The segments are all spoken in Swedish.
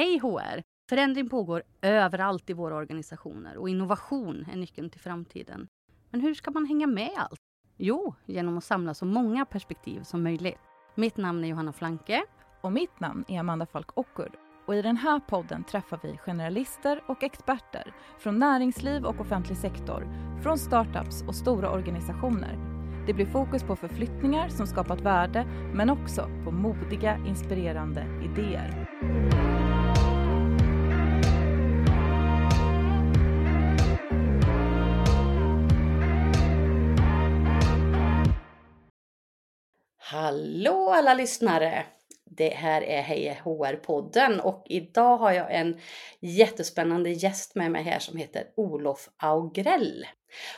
Hej HR! Förändring pågår överallt i våra organisationer och innovation är nyckeln till framtiden. Men hur ska man hänga med allt? Jo, genom att samla så många perspektiv som möjligt. Mitt namn är Johanna Flanke. Och mitt namn är Amanda Falk Ockur. Och i den här podden träffar vi generalister och experter från näringsliv och offentlig sektor, från startups och stora organisationer. Det blir fokus på förflyttningar som skapat värde, men också på modiga, inspirerande idéer. Hallå alla lyssnare! Det här är Hej HR-podden och idag har jag en jättespännande gäst med mig här som heter Olof Augrell.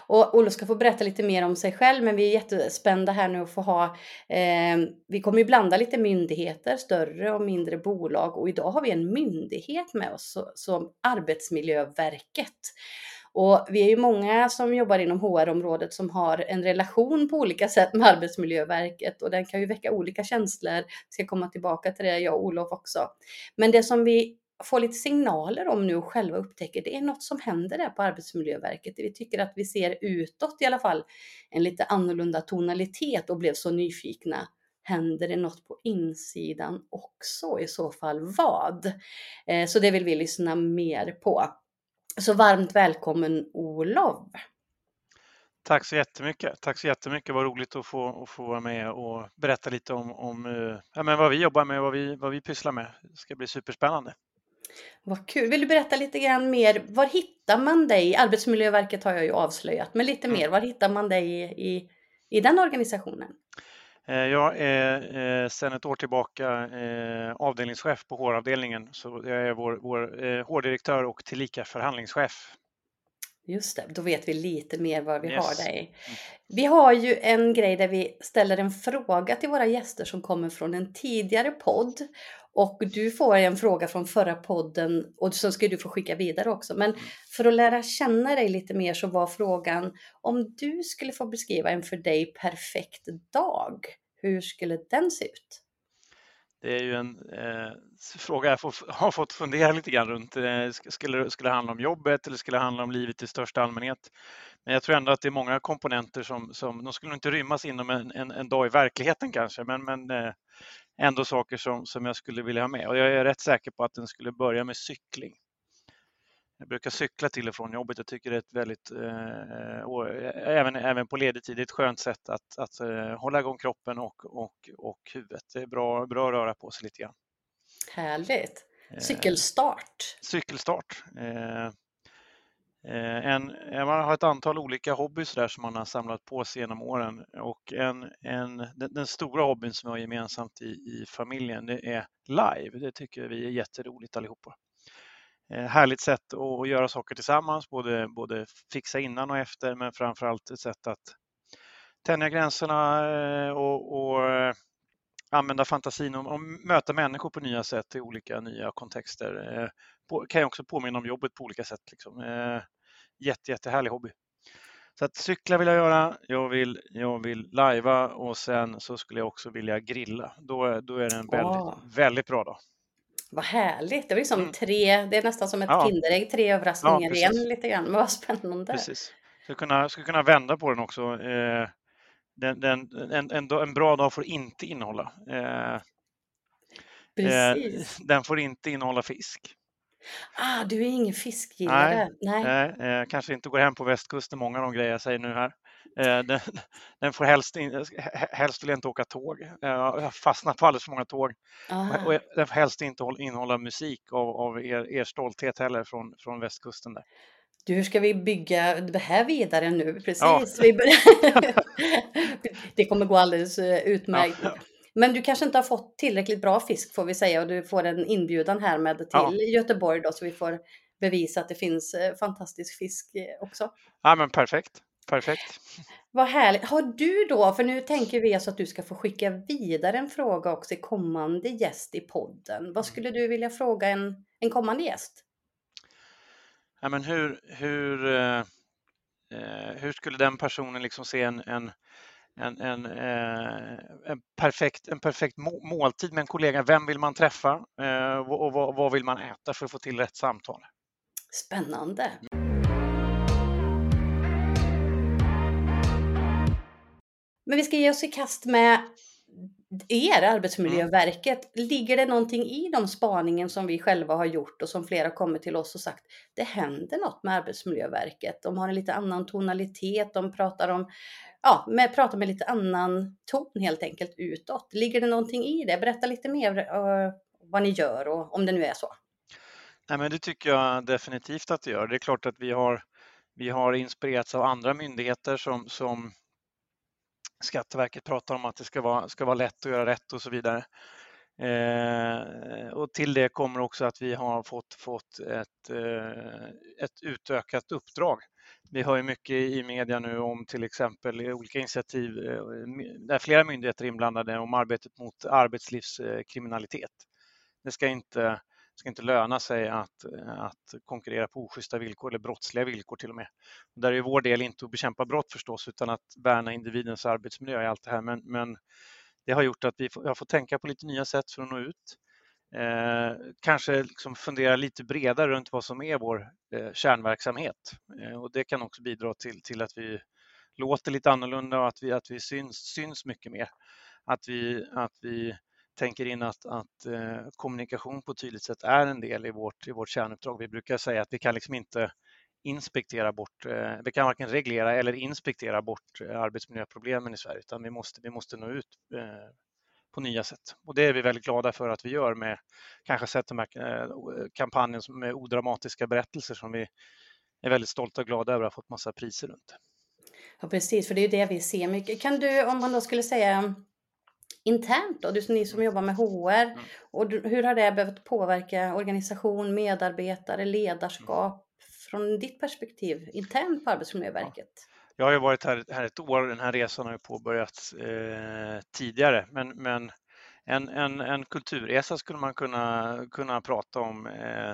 Och Olof ska få berätta lite mer om sig själv men vi är jättespända här nu att få ha, eh, vi kommer ju blanda lite myndigheter, större och mindre bolag och idag har vi en myndighet med oss som Arbetsmiljöverket. Och vi är ju många som jobbar inom HR-området som har en relation på olika sätt med Arbetsmiljöverket och den kan ju väcka olika känslor. Jag ska komma tillbaka till det, jag och Olof också. Men det som vi får lite signaler om nu och själva upptäcker, det är något som händer där på Arbetsmiljöverket. Vi tycker att vi ser utåt i alla fall en lite annorlunda tonalitet och blev så nyfikna. Händer det något på insidan också? I så fall vad? Eh, så det vill vi lyssna mer på. Så varmt välkommen Olof! Tack så jättemycket. Tack så jättemycket. Vad roligt att få, att få vara med och berätta lite om, om eh, ja, men vad vi jobbar med och vad vi, vad vi pysslar med. Det ska bli superspännande. Vad kul. Vill du berätta lite grann mer? Var hittar man dig? Arbetsmiljöverket har jag ju avslöjat, men lite mm. mer. Var hittar man dig i, i, i den organisationen? Eh, jag är eh, sedan ett år tillbaka eh, avdelningschef på HR-avdelningen. Så jag är vår, vår HR-direktör och tillika förhandlingschef. Just det, då vet vi lite mer var vi yes. har dig. Mm. Vi har ju en grej där vi ställer en fråga till våra gäster som kommer från en tidigare podd. Och du får en fråga från förra podden och så ska du få skicka vidare också. Men för att lära känna dig lite mer så var frågan om du skulle få beskriva en för dig perfekt dag, hur skulle den se ut? Det är ju en eh, fråga jag får, har fått fundera lite grann runt. Eh, skulle, skulle det handla om jobbet eller skulle det handla om livet i största allmänhet? Men jag tror ändå att det är många komponenter som, som de skulle inte rymmas inom en, en, en dag i verkligheten kanske, men, men eh, ändå saker som, som jag skulle vilja ha med. Och jag är rätt säker på att den skulle börja med cykling. Jag brukar cykla till och från jobbet. Jag tycker det är ett väldigt, eh, även, även på ledig tid, ett skönt sätt att, att eh, hålla igång kroppen och, och, och huvudet. Det är bra, bra att röra på sig lite grann. Härligt! Eh, cykelstart. cykelstart. Eh, eh, Eh, en, eh, man har ett antal olika hobbys där som man har samlat på sig genom åren och en, en, den, den stora hobbyn som vi har gemensamt i, i familjen det är live. Det tycker vi är jätteroligt allihopa. Eh, härligt sätt att göra saker tillsammans, både, både fixa innan och efter, men framförallt ett sätt att tänja gränserna och, och använda fantasin och, och, möta människor på nya sätt i olika nya kontexter. På, kan ju också påminna om jobbet på olika sätt. Liksom. Jätte, jättehärlig hobby. Så att cykla vill jag göra, jag vill, jag vill lajva och sen så skulle jag också vilja grilla. Då, då är det en väldigt, oh. väldigt bra dag. Vad härligt! Det var liksom mm. tre, det är nästan som ett ja. Kinderägg, tre överraskningar ja, igen lite grann. Men vad spännande! Precis. Ska kunna, ska kunna vända på den också. Eh, den, den, en, en, en, bra dag får inte innehålla. Eh, Precis. Eh, den får inte innehålla fisk. Ah, du är ingen fiskgillare? Nej, nej. eh, kanske inte går hem på västkusten, många av de grejer jag säger nu här. Eh, den, den, får helst, in, helst vill jag inte åka tåg. Jag har fastnat på alldeles för många tåg. Aha. Och den får helst inte innehålla musik av, av er, er stolthet heller från, från västkusten. Där. Du, hur ska vi bygga det här vidare nu? Precis. Ja. det kommer gå alldeles eh, utmärkt. Ja. Men du kanske inte har fått tillräckligt bra fisk får vi säga och du får en inbjudan här med till ja. Göteborg då så vi får bevisa att det finns eh, fantastisk fisk också. Ja men perfekt. Perfekt. Vad härligt. Har du då, för nu tänker vi alltså att du ska få skicka vidare en fråga också i kommande gäst i podden. Vad skulle du vilja fråga en, en kommande gäst? Ja, men hur, hur, eh, eh hur skulle den personen liksom se en, en, en, en, eh, en, perfekt, en perfekt måltid med en kollega. Vem vill man träffa eh, och vad, vad vill man äta för att få till rätt samtal? Spännande! Men vi ska ge oss i kast med er, Arbetsmiljöverket. Ligger det någonting i de spaningen som vi själva har gjort och som flera kommit till oss och sagt, det händer något med Arbetsmiljöverket. De har en lite annan tonalitet, de pratar om ja, med, pratar med lite annan ton helt enkelt utåt. Ligger det någonting i det? Berätta lite mer uh, vad ni gör och om det nu är så. Nej, men det tycker jag definitivt att det gör. Det är klart att vi har, vi har inspirerats av andra myndigheter som, som Skatteverket pratar om att det ska vara, ska vara lätt att göra rätt och så vidare. Eh, och till det kommer också att vi har fått, fått ett, eh, ett utökat uppdrag. Vi hör ju mycket i media nu om till exempel olika initiativ eh, där flera myndigheter är inblandade om arbetet mot arbetslivskriminalitet. Det ska inte ska inte löna sig att, eh, att konkurrera på oschyssta villkor eller brottsliga villkor till och med. Där är vår del inte att bekämpa brott förstås utan att värna individens arbetsmiljö i allt det här. Men, men det har gjort att vi har fått tänka på lite nya sätt för att nå ut. Eh, kanske liksom fundera lite bredare runt vad som är vår eh, kärnverksamhet. Eh, och det kan också bidra till, till att vi låter lite annorlunda och att vi, att vi syns, syns mycket mer. Att vi, att vi tänker in att, att eh, kommunikation på ett tydligt sätt är en del i vårt, i vårt kärnuppdrag. Vi brukar säga att vi kan liksom inte inspektera bort, eh, vi kan varken reglera eller inspektera bort eh, arbetsmiljöproblemen i Sverige, utan vi måste, vi måste nå ut eh, på nya sätt. Och det är vi väldigt glada för att vi gör med kanske sett de här kampanjen med odramatiska berättelser som vi är väldigt stolta och glada över att ha fått massa priser runt. Ja precis, för det är ju det vi ser mycket. Kan du, om man då skulle säga internt då, du, ni som mm. jobbar med HR, mm. och hur har det behövt påverka organisation, medarbetare, ledarskap mm. från ditt perspektiv internt på Arbetsmiljöverket? Jag har ju varit här, här ett år, den här resan har ju påbörjats eh, tidigare, men, men en, en, en kulturresa skulle man kunna, kunna prata om. Eh,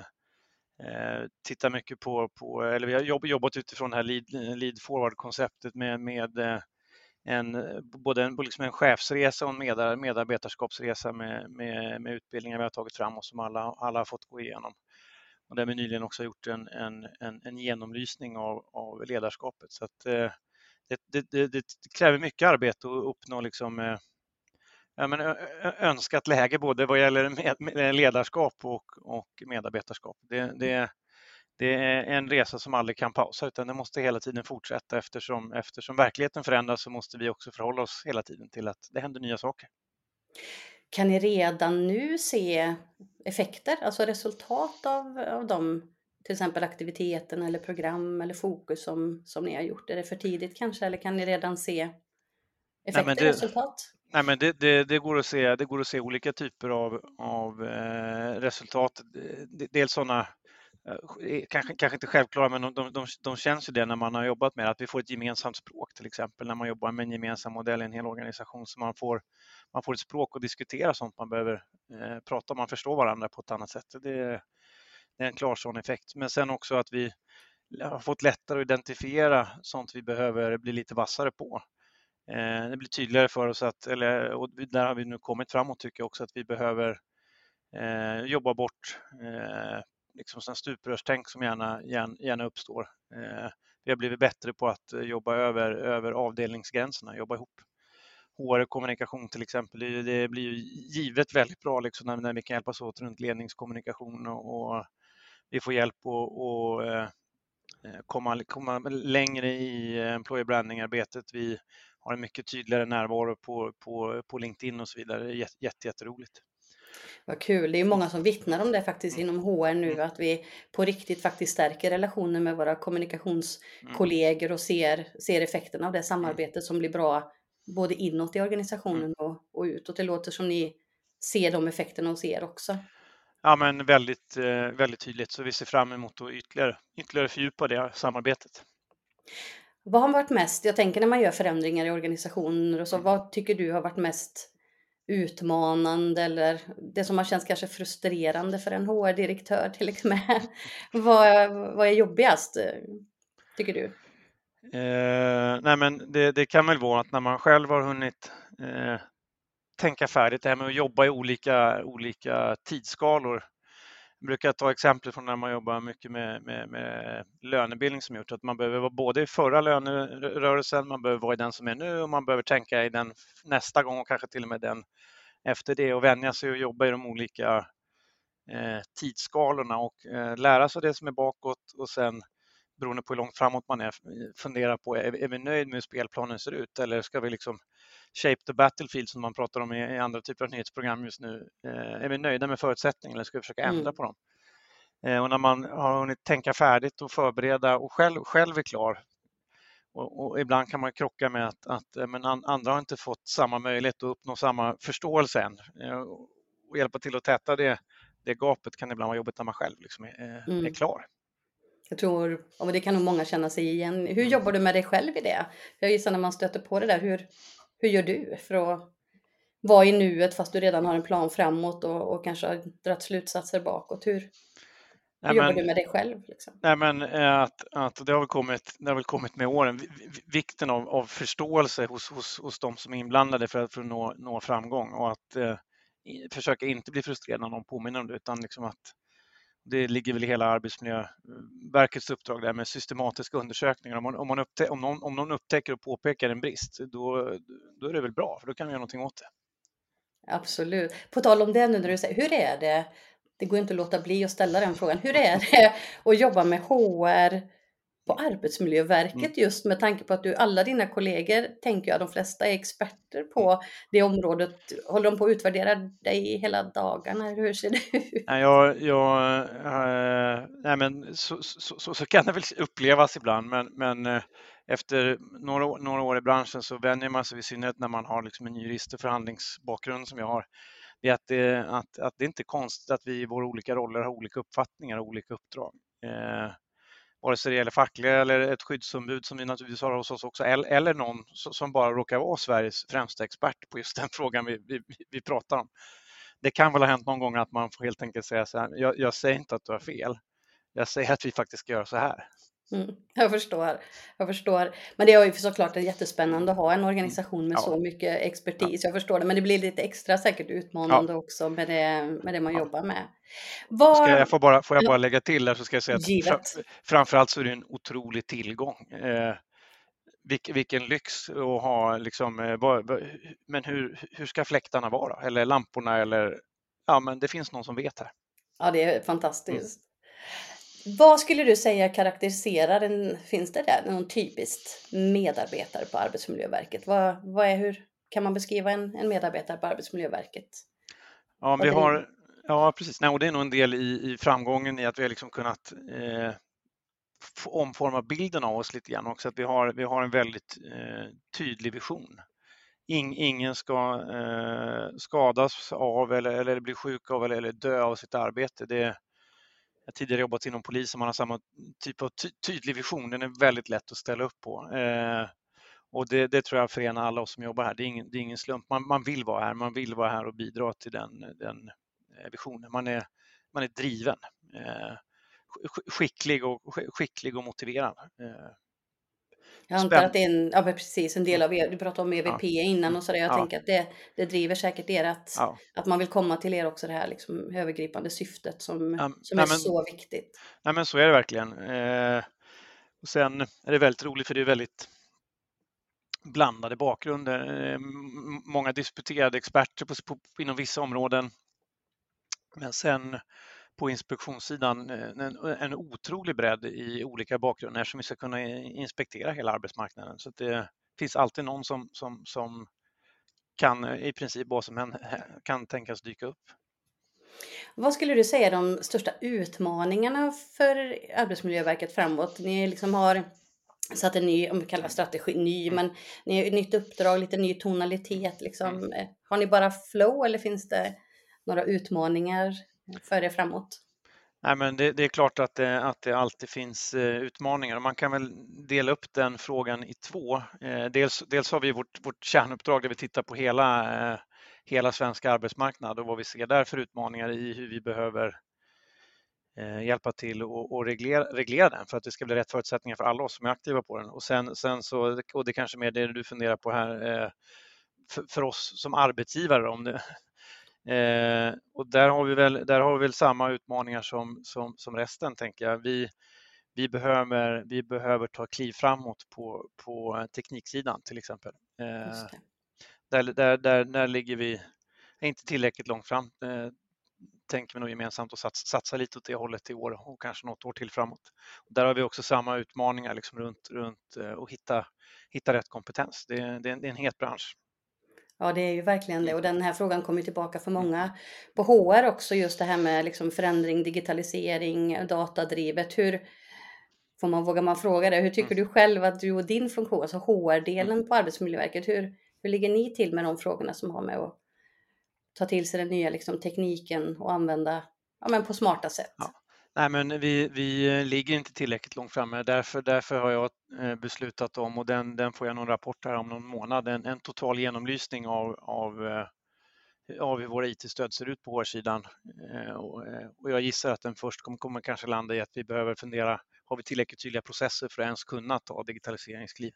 eh, titta mycket på, på, eller vi har jobbat utifrån det här lead, lead forward-konceptet med, med eh, en, både en, liksom en chefsresa och en medar, medarbetarskapsresa med, med, med, utbildningar vi har tagit fram och som alla, alla har fått gå igenom. Och där vi nyligen också gjort en, en, en, en genomlysning av, av ledarskapet. Så att, eh, det, det, det, kräver mycket arbete att uppnå liksom, eh, ja, men önskat läge både vad gäller med, ledarskap och, och medarbetarskap. Det, det, det är en resa som aldrig kan pausa utan det måste hela tiden fortsätta eftersom, eftersom verkligheten förändras så måste vi också förhålla oss hela tiden till att det händer nya saker. Kan ni redan nu se effekter, alltså resultat av, av de till exempel aktiviteten eller program eller fokus som, som ni har gjort? Är det för tidigt kanske eller kan ni redan se effekter, nej, det, resultat? Nej, men det, det, det, går att se, det går att se olika typer av, av eh, resultat. Dels sådana Eh, eh, kanske, kanske inte självklara, men de, de, de, de känns ju det när man har jobbat med att vi får ett gemensamt språk till exempel när man jobbar med en gemensam modell i en hel organisation så man får, man får ett språk att diskutera sånt man behöver eh, prata om, man förstår varandra på ett annat sätt. Det, det är en klar sån effekt. Men sen också att vi har fått lättare att identifiera sånt vi behöver bli lite vassare på. Eh, det blir tydligare för oss att, eller, och där har vi nu kommit framåt tycker jag också, att vi behöver eh, jobba bort eh, liksom sån stuprörstänk som gärna, gärna, gärna uppstår. Eh, vi har blivit bättre på att eh, jobba över, över avdelningsgränserna, jobba ihop. HR kommunikation till exempel, det, det blir ju givet väldigt bra liksom när, när vi kan hjälpas åt runt ledningskommunikation och, och vi får hjälp att eh, eh, komma, komma längre i eh, employer branding-arbetet. Vi har en mycket tydligare närvaro på, på, på LinkedIn och så vidare. Jätte, jätteroligt. Vad kul. Det är många som vittnar om det faktiskt inom HR nu, mm. att vi på riktigt faktiskt stärker relationen med våra kommunikationskollegor och ser, ser effekterna av det samarbetet som blir bra både inåt i organisationen mm. och, och utåt. Det låter som ni ser de effekterna hos er också. Ja, men väldigt, eh, väldigt tydligt. Så vi ser fram emot att ytterligare, ytterligare fördjupa det samarbetet. Vad har varit mest, jag tänker när man gör förändringar i organisationer och så, mm. vad tycker du har varit mest utmanande eller det som har känts kanske frustrerande för en HR-direktör till och med. vad, vad är jobbigast, tycker du? Eh, nej men det, det, kan väl vara att när man själv har hunnit eh, tänka färdigt, det här med att jobba i olika, olika tidsskalor. Jag brukar ta exempel från när man jobbar mycket med, med, med lönebildning som gjort att man behöver vara både i förra lönerörelsen, man behöver vara i den som är nu och man behöver tänka i den nästa gång och kanske till och med den efter det och vänja sig och jobba i de olika eh, tidsskalorna och eh, lära sig det som är bakåt och sen beroende på hur långt framåt man är, eh, fundera på är, är vi nöjd med hur spelplanen ser ut eller ska vi liksom shape the battlefield som man pratar om i, i andra typer av nyhetsprogram just nu. Eh, är vi nöjda med förutsättningarna eller ska vi försöka ändra mm. på dem? Eh, och när man har hunnit tänka färdigt och förbereda och själv, själv är klar och, och, ibland kan man krocka med att, att eh, men andra har inte fått samma möjlighet att uppnå samma förståelse än. Och hjälpa till att täta det, det gapet kan ibland vara jobbigt när man själv liksom är, mm. är klar. Jag tror, och det kan nog många känna sig igen. Hur mm. jobbar du med dig själv i det? Jag gissar när man stöter på det där, hur, hur gör du för att vara i nuet fast du redan har en plan framåt och, och kanske har dragit slutsatser bakåt? Hur, hur jobbar du med dig själv? Liksom? Nej, men, eh, att, att det, har väl kommit, det har väl kommit med åren, vikten av, av förståelse hos, hos, hos de som är inblandade för att, för att nå, nå framgång och att eh, försöka inte bli frustrerad när någon påminner om det utan liksom att det ligger väl i hela Arbetsmiljöverkets uppdrag där med systematiska undersökningar. Om, man, om, man upptä om, någon, om någon upptäcker och påpekar en brist, då, då är det väl bra, för då kan vi göra någonting åt det. Absolut. På tal om det nu när du säger, hur är det? Det går inte att låta bli att ställa den frågan. Hur är det att jobba med HR på Arbetsmiljöverket mm. just med tanke på att du, alla dina kollegor, tänker jag, de flesta är experter på mm. det området. Håller de på att utvärdera dig hela dagarna? Hur ser det ut? Nej, jag, jag, äh, nej men så, så, så, så, kan det väl upplevas ibland, men, men äh, efter några, några år i branschen så vänjer man sig, i synnerhet när man har liksom en jurist och förhandlingsbakgrund som jag har, vid att det, att, att det inte är konstigt att vi i våra olika roller har olika uppfattningar och olika uppdrag. Eh, vare sig det gäller fackliga eller ett skyddsombud som vi naturligtvis har hos oss också, eller någon som bara råkar vara Sveriges främsta expert på just den frågan vi, vi, vi pratar om. Det kan väl ha hänt någon gång att man får helt enkelt säga så här, jag, jag säger inte att du har fel, jag säger att vi faktiskt ska göra så här. Mm, jag förstår. Jag förstår. Men det är ju såklart jättespännande att ha en organisation med ja. så mycket expertis. Ja. Jag förstår det. Men det blir lite extra säkert utmanande ja. också med det, med det man jobbar med. Var... Ska jag får, bara, får jag bara lägga till där så ska jag säga att Givet. framförallt så är det en otrolig tillgång. Eh, vilken, vilken lyx att ha liksom, eh, men hur, hur ska fläktarna vara? Eller lamporna eller ja, men det finns någon som vet här. Ja, det är fantastiskt. Vad skulle du säga karaktäriserar en, finns det där någon typiskt medarbetare på Arbetsmiljöverket? Vad, vad är, hur kan man beskriva en, en medarbetare på Arbetsmiljöverket? Ja, vi har, ja precis. Nej, och det är nog en del i, i framgången i att vi har liksom kunnat eh, omforma bilden av oss lite grann också. Att vi har, vi har en väldigt eh, tydlig vision. In, ingen ska eh, skadas av eller, eller bli sjuk av eller, eller dö av sitt arbete. Det, har tidigare jobbat inom polisen, man har samma typ av ty tydlig vision. Den är väldigt lätt att ställa upp på. Eh, och det, det, tror jag förenar alla oss som jobbar här. Det är ingen, det är ingen slump. Man, man, vill vara här, man vill vara här och bidra till den, den eh, visionen. Man är, man är driven, eh, skicklig, och, skicklig och motiverad. Eh, jag antar att det är en, ja, precis, en del av er, du pratade om EVP ja. innan och sådär. Jag ja. tänker att det, det driver säkert er att, ja. att man vill komma till er också det här liksom, övergripande syftet som, ja, som nej, är men, så viktigt. Nej men så är det verkligen. Eh, och sen är det väldigt roligt för det är väldigt blandade bakgrunder. Eh, många disputerade experter på, på, inom vissa områden. Men sen på inspektionssidan eh, en, en otrolig bredd i olika bakgrunder som vi ska kunna inspektera hela arbetsmarknaden. Så det finns alltid någon som, som, som kan i princip vad som än kan tänkas dyka upp. Vad skulle du säga är de största utmaningarna för Arbetsmiljöverket framåt? Ni liksom har satt en ny, om vi kallar strategi ny, mm. men ni har ett nytt uppdrag, lite ny tonalitet. Liksom. Mm. Har ni bara flow eller finns det några utmaningar för er framåt? Nej, men det, det, är klart att det, att det alltid finns eh, utmaningar utmaningar. Man kan väl dela upp den frågan i två. Eh, dels, dels har vi vårt, vårt kärnuppdrag där vi tittar på hela, eh, hela svenska arbetsmarknad och vad vi ser där för utmaningar i hur vi behöver hjälpa till och, och reglera, reglera, den för att det ska bli rätt förutsättningar för alla oss som är aktiva på den. Och sen, sen så, och det kanske mer det du funderar på här, för, för, oss som arbetsgivare om det. Eh, och där har vi väl, där har vi väl samma utmaningar som, som, som resten tänker jag. Vi, vi behöver, vi behöver ta kliv framåt på, på tekniksidan till exempel. Eh, där, där, där, där ligger vi inte tillräckligt långt fram eh, tänker vi nog gemensamt att satsa, satsa lite åt det hållet i år och kanske något år till framåt. Och där har vi också samma utmaningar liksom runt, runt eh, att hitta, hitta rätt kompetens. Det, det, är en, det är en het bransch. Ja, det är ju verkligen det och den här frågan kommer tillbaka för många på HR också, just det här med liksom förändring, digitalisering, datadrivet. Hur, får man, vågar man fråga det, hur tycker mm. du själv att du och din funktion, alltså HR-delen mm. på Arbetsmiljöverket, hur, hur ligger ni till med de frågorna som har med att ta till sig den nya liksom, tekniken och använda ja, men på smarta sätt? Ja. Nej, men vi, vi ligger inte tillräckligt långt framme. Därför, därför har jag eh, beslutat om, och den, den får jag någon rapport här om någon månad, en, en total genomlysning av, av, eh, av hur våra IT-stöd ser ut på HR-sidan. Eh, och, och jag gissar att den först kommer, kommer kanske landa i att vi behöver fundera, har vi tillräckligt tydliga processer för att ens kunna ta digitaliseringskliv?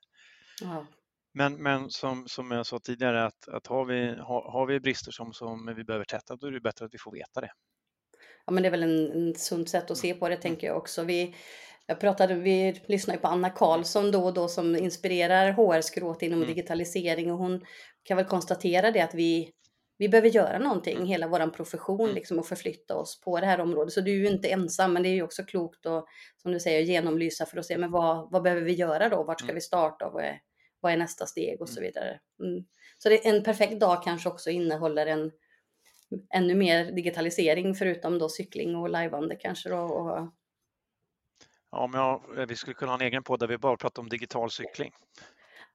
Ja. Men, men som, som jag sa tidigare, att, att har, vi, har, har vi brister som, som vi behöver täta, då är det bättre att vi får veta det. Ja, men det är väl en, en sunt sätt att se på det, tänker jag också. Vi, jag pratade, vi lyssnar ju på Anna Karlsson då och då som inspirerar HR-skråt inom mm. digitalisering och hon kan väl konstatera det att vi, vi behöver göra någonting, mm. hela vår profession mm. liksom och förflytta oss på det här området. Så du är ju inte ensam, men det är ju också klokt att, som du säger, genomlysa för att se men vad, vad behöver vi göra då? Vart ska mm. vi starta? Vad är, vad är nästa steg och så vidare. Mm. Så det, en perfekt dag kanske också innehåller en ännu mer digitalisering förutom då cykling och lajvande kanske då. Och... Ja, men ja, vi skulle kunna ha en egen podd där vi bara pratar om digital cykling.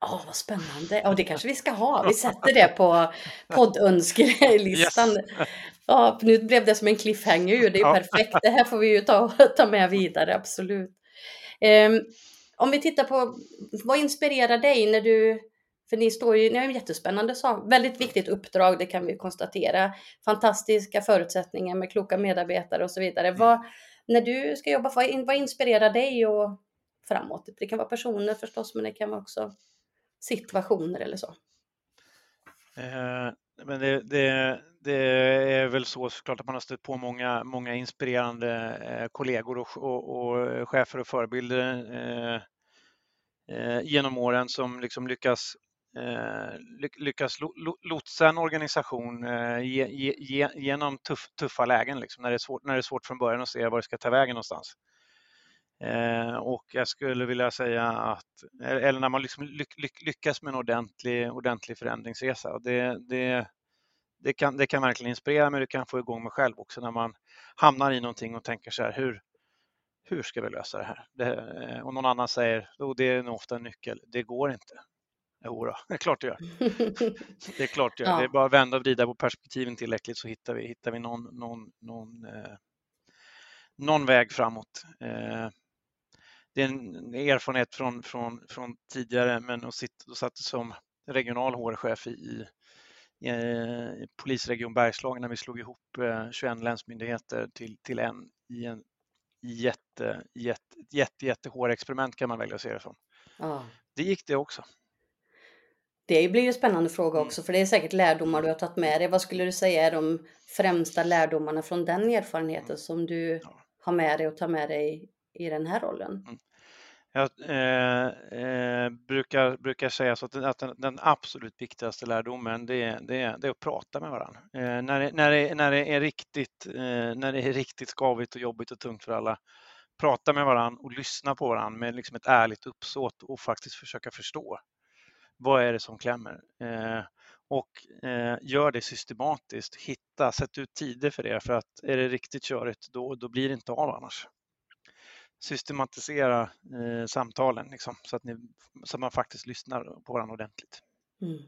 Ja, oh, vad spännande. Ja, det kanske vi ska ha. Vi sätter det på poddönskelistan. Yes. Ja, nu blev det som en cliffhanger ju. Det är ja. perfekt. Det här får vi ju ta, ta med vidare, absolut. Um, om vi tittar på, vad inspirerar dig när du, för ni står ju, ni har en jättespännande sak, väldigt viktigt uppdrag, det kan vi konstatera. Fantastiska förutsättningar med kloka medarbetare och så vidare. Mm. Vad, när du ska jobba, vad, vad inspirerar dig och framåt? Det kan vara personer förstås, men det kan vara också situationer eller så. Eh, men det, det, det, är väl så såklart att man har stött på många, många inspirerande eh, kollegor och, och, och, chefer och förebilder eh, eh, genom åren som liksom lyckas, Eh, lyckas lotsa en organisation eh, genom tuff, tuffa lägen, liksom, när, det är svårt, när det är svårt från början att se var det ska ta vägen någonstans. Eh, och jag skulle vilja säga att, eller när man liksom lyckas med en ordentlig, ordentlig förändringsresa. Och det, det, det, kan, det kan verkligen inspirera mig, det kan få igång mig själv också när man hamnar i någonting och tänker så här, hur, hur ska vi lösa det här? Det, och någon annan säger, oh, det är nog ofta en nyckel, det går inte. Jo det är klart det gör. det är klart det gör. Ja. Det är bara att vända och vrida på perspektiven tillräckligt så hittar vi, hittar vi någon, någon, någon, eh, någon väg framåt. Eh, det är en erfarenhet från, från, från tidigare, men att sitta och satt som regional HR-chef i, i, i polisregion Bergslagen när vi slog ihop 21 länsmyndigheter till, till en i en jätte, jätte, jätte, jätte experiment kan man välja att se det som. Ja. Det gick det också. Det blir ju en spännande fråga mm. också, för det är säkert lärdomar du har tagit med dig. Vad skulle du säga är de främsta lärdomarna från den erfarenheten mm. som du har med dig och tar med dig i den här rollen? Mm. Jag eh, eh, brukar, brukar säga så att, den, att den, den, absolut viktigaste lärdomen det är, det är, det är att prata med varandra. Eh, när, det, när, det, när, det är riktigt, eh, när det är riktigt skavigt och jobbigt och tungt för alla, prata med varandra och lyssna på varandra med liksom ett ärligt uppsåt och faktiskt försöka förstå. Vad är det som klämmer? Eh, och eh, gör det systematiskt. Hitta, sätt ut tider för det för att är det riktigt körigt då, då blir det inte av annars systematisera eh, samtalen liksom, så, att ni, så man faktiskt lyssnar på varandra ordentligt. Mm.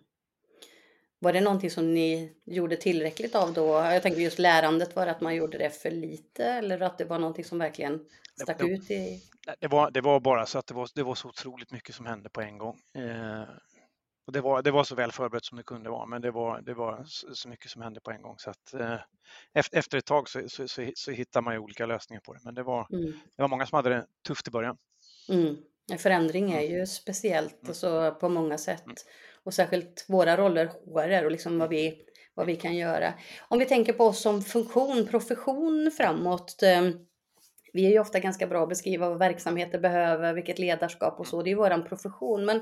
Var det någonting som ni gjorde tillräckligt av då? Jag tänker just lärandet, var det att man gjorde det för lite eller att det var någonting som verkligen stack det, ut? I... Det var, det var bara så att det var, det var så otroligt mycket som hände på en gång. Eh, och det, var, det var så väl förberett som det kunde vara, men det var, det var så mycket som hände på en gång. Så att, eh, efter ett tag så, så, så, så hittar man ju olika lösningar på det, men det var, mm. det var många som hade det tufft i början. Mm. Förändring är mm. ju speciellt mm. alltså, på många sätt. Mm. Och särskilt våra roller, HR och liksom vad, vi, vad vi kan göra. Om vi tänker på oss som funktion, profession framåt. Eh, vi är ju ofta ganska bra att beskriva vad verksamheter behöver, vilket ledarskap och så. Det är våran profession. Men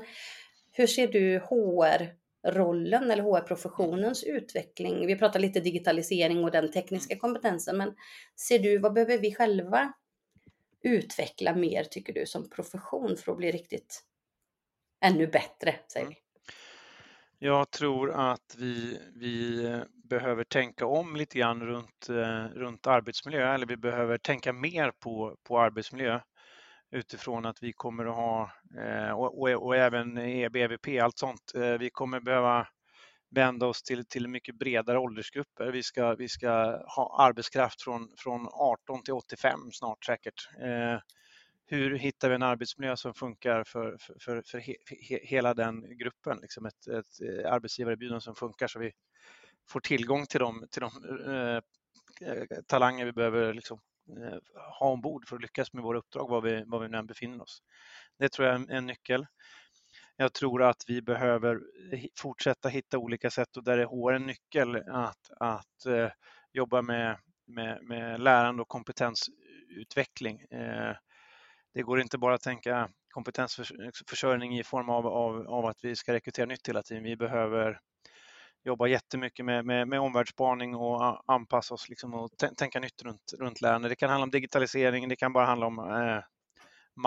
hur ser du HR-rollen eller HR-professionens utveckling? Vi pratar lite digitalisering och den tekniska kompetensen, men ser du vad behöver vi själva utveckla mer tycker du som profession för att bli riktigt ännu bättre? Säger vi. Jag tror att vi, vi behöver tänka om lite grann runt, eh, runt arbetsmiljö, eller vi behöver tänka mer på, på arbetsmiljö utifrån att vi kommer att ha, eh, och, och, och även EBVP, allt sånt, eh, vi kommer behöva vända oss till, till mycket bredare åldersgrupper. Vi ska, vi ska ha arbetskraft från, från 18 till 85 snart säkert. Eh, hur hittar vi en arbetsmiljö som funkar för, för, för, för he, he, hela den gruppen? Liksom ett, ett eh, arbetsgivarerbjudande som funkar så vi får tillgång till de, till de eh, talanger vi behöver liksom, Eh, ha ombord för att lyckas med våra uppdrag var vi, var vi nu än befinner oss. Det tror jag är en, en nyckel. Jag tror att vi behöver fortsätta hitta olika sätt och där är HR en nyckel att, att eh, jobba med, med, med lärande och kompetensutveckling. Eh, det går inte bara att tänka kompetensförsörjning i form av, av, av att vi ska rekrytera nytt hela tiden. Vi behöver jobba jättemycket med, med, med omvärldsspaning och anpassa oss liksom och tänka nytt runt, runt lärande. Det kan handla om digitalisering, det kan bara handla om eh,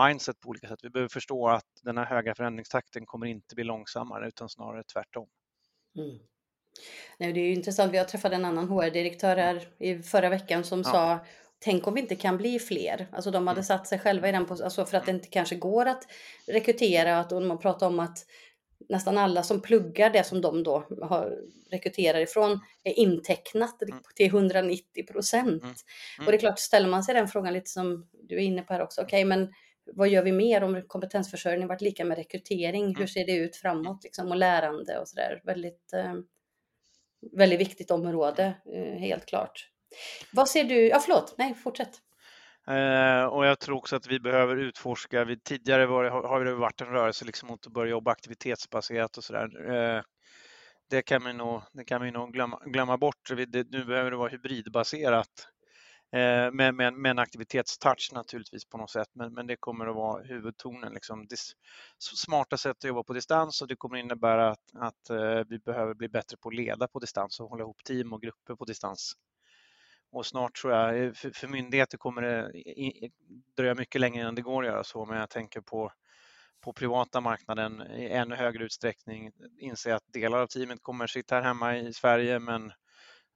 mindset på olika sätt. Vi behöver förstå att den här höga förändringstakten kommer inte bli långsammare utan snarare tvärtom. Mm. Nej, det är ju intressant. Vi har träffat en annan HR-direktör här i förra veckan som ja. sa Tänk om vi inte kan bli fler. Alltså de hade mm. satt sig själva i den alltså för att det inte kanske går att rekrytera. och man pratar om att nästan alla som pluggar det som de då har, rekryterar ifrån är intecknat mm. till 190 procent. Mm. Mm. Och det är klart, ställer man sig den frågan lite som du är inne på här också, okej okay, men vad gör vi mer om kompetensförsörjning varit lika med rekrytering? Hur mm. ser det ut framåt liksom, och lärande och sådär? Väldigt, eh, väldigt viktigt område, eh, helt klart. Vad ser du? Ja, förlåt. Nej, fortsätt. Eh, och jag tror också att vi behöver utforska. Vi, tidigare var har det varit en rörelse liksom mot att börja jobba aktivitetsbaserat och sådär. Eh, det kan vi nog, det kan vi nog glömma, glömma bort. Det, nu behöver det vara hybridbaserat eh, med, med, med en aktivitetstouch naturligtvis på något sätt, men, men det kommer att vara huvudtonen. Liksom. Dis, smarta sätt att jobba på distans och det kommer innebära att, att eh, vi behöver bli bättre på att leda på distans och hålla ihop team och grupper på distans och snart tror jag, eh, för, för myndigheter kommer det dröja mycket längre innan det går att göra så, men jag tänker på, på privata marknaden i ännu högre utsträckning inse att delar av teamet kommer sitta här hemma i Sverige, men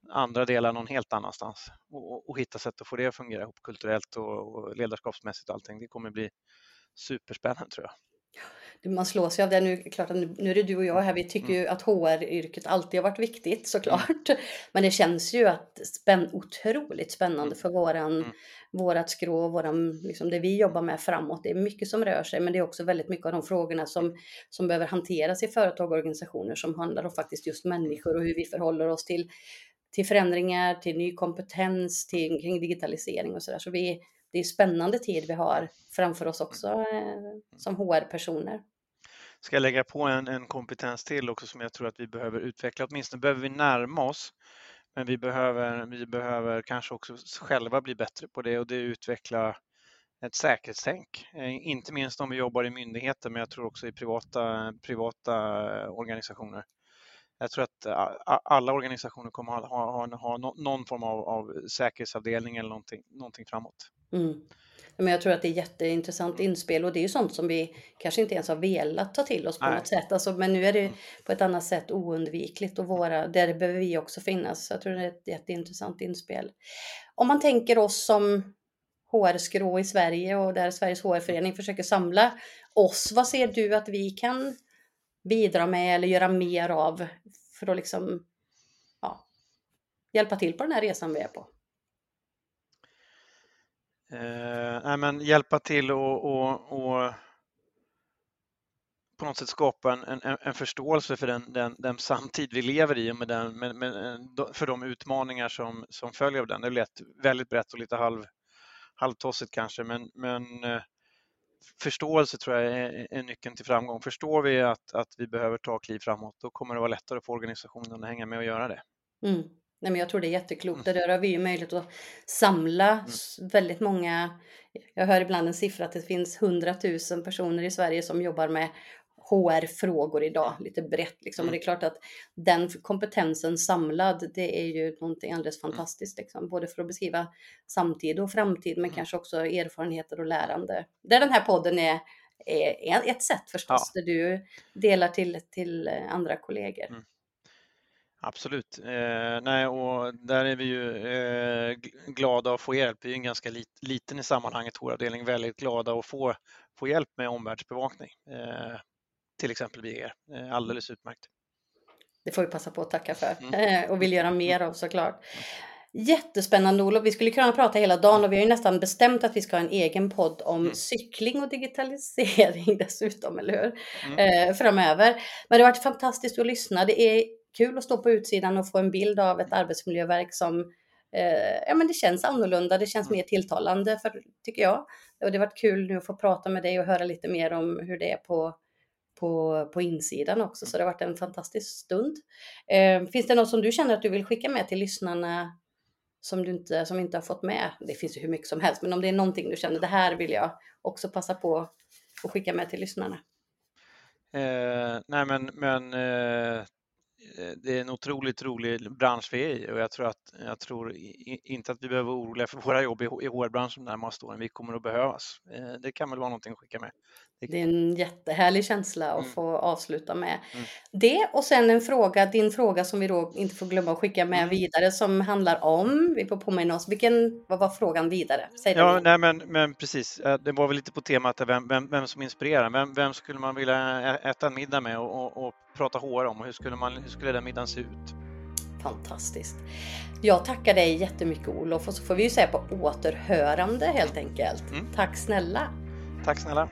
andra delar någon helt annanstans och, och hitta sätt att få det att fungera ihop kulturellt och, och ledarskapsmässigt och allting. Det kommer bli superspännande tror jag man slås ju av det. Nu, klart att nu är det du och jag här, vi tycker mm. ju att HR-yrket alltid har varit viktigt såklart. Mm. Men det känns ju att spänn, otroligt spännande mm. för våran, mm. vårat skrå, våran, liksom det vi jobbar med framåt. Det är mycket som rör sig, men det är också väldigt mycket av de frågorna som, som behöver hanteras i företag och organisationer som handlar om faktiskt just människor och hur vi förhåller oss till, till förändringar, till ny kompetens, till, kring digitalisering och sådär. Så vi, det är spännande tid vi har framför oss också eh, som HR-personer. Ska jag lägga på en, en kompetens till också som jag tror att vi behöver utveckla, åtminstone behöver vi närma oss men vi behöver, vi behöver kanske också själva bli bättre på det och det utveckla ett säkerhetstänk. Eh, inte minst om vi jobbar i myndigheter, men jag tror också i privata, privata organisationer. Jag tror att alla organisationer kommer ha, ha, ha någon form av, av säkerhetsavdelning eller någonting, någonting framåt. Mm. Men jag tror att det är jätteintressant inspel och det är ju sånt som vi kanske inte ens har velat ta till oss på Nej. något sätt. Alltså, men nu är det mm. på ett annat sätt oundvikligt och våra, där behöver vi också finnas. Jag tror det är ett jätteintressant inspel. Om man tänker oss som HR-skrå i Sverige och där Sveriges HR-förening försöker samla oss. Vad ser du att vi kan bidra med eller göra mer av för att liksom ja, hjälpa till på den här resan vi är på? Eh, nej, men hjälpa till och, och, och på något sätt skapa en, en, en förståelse för den, den, den, samtid vi lever i och med den, med, med, eh, för de utmaningar som, som följer av den. Det lät väldigt brett och lite halv, halvtossigt kanske, men, men eh, förståelse tror jag är, är nyckeln till framgång. Förstår vi att, att vi behöver ta kliv framåt, då kommer det vara lättare för organisationen att hänga med och göra det. Mm. Nej, men jag tror det är jätteklokt. Mm. Där har vi ju möjlighet att samla mm. väldigt många. Jag hör ibland en siffra att det finns 100 000 personer i Sverige som jobbar med HR-frågor idag, lite brett liksom. Mm. Och det är klart att den kompetensen samlad, det är ju någonting alldeles mm. fantastiskt liksom. Både för att beskriva samtid och framtid, men mm. kanske också erfarenheter och lärande. Där den här podden är, är ett sätt förstås, ja. där du delar till, till andra kollegor. Mm. Absolut. Eh, nej, och där är vi ju eh, glada att få hjälp. Vi är en ganska lit, liten i sammanhanget, HR-avdelning, väldigt glada att få, få hjälp med omvärldsbevakning. Eh, till exempel via er. Eh, alldeles utmärkt. Det får vi passa på att tacka för mm. Eh, och vill göra mer av såklart. Jättespännande Olof, vi skulle kunna prata hela dagen och vi har ju nästan bestämt att vi ska ha en egen podd om mm. cykling och digitalisering dessutom, eller hur? Mm. Eh, framöver. Men det har varit fantastiskt att lyssna. Det är kul att stå på utsidan och få en bild av ett arbetsmiljöverk som eh, ja, men det känns annorlunda, det känns mm. mer tilltalande för, tycker jag. Och det har varit kul nu att få prata med dig och höra lite mer om hur det är på på, på insidan också. Så det har varit en fantastisk stund. Eh, finns det något som du känner att du vill skicka med till lyssnarna som du inte, som inte har fått med? Det finns ju hur mycket som helst, men om det är någonting du känner, det här vill jag också passa på att skicka med till lyssnarna. Eh, nej men, men eh, det är en otroligt rolig bransch vi är i och jag tror, att, jag tror inte att vi behöver vara oroliga för våra jobb i HR-branschen de närmaste åren. Vi kommer att behövas. Eh, det kan väl vara någonting att skicka med. Det är en jättehärlig känsla att mm. få avsluta med mm. det. Och sen en fråga, din fråga som vi då inte får glömma att skicka med mm. vidare som handlar om, vi får påminna oss, vilken, vad var frågan vidare? Säg ja, nej, men, men precis, det var väl lite på temat vem, vem, vem som inspirerar. Vem, vem skulle man vilja äta en middag med och, och, och prata HR om och hur skulle, man, hur skulle den middagen se ut? Fantastiskt. Jag tackar dig jättemycket Olof och så får vi ju säga på återhörande helt enkelt. Mm. Tack snälla. Tack snälla.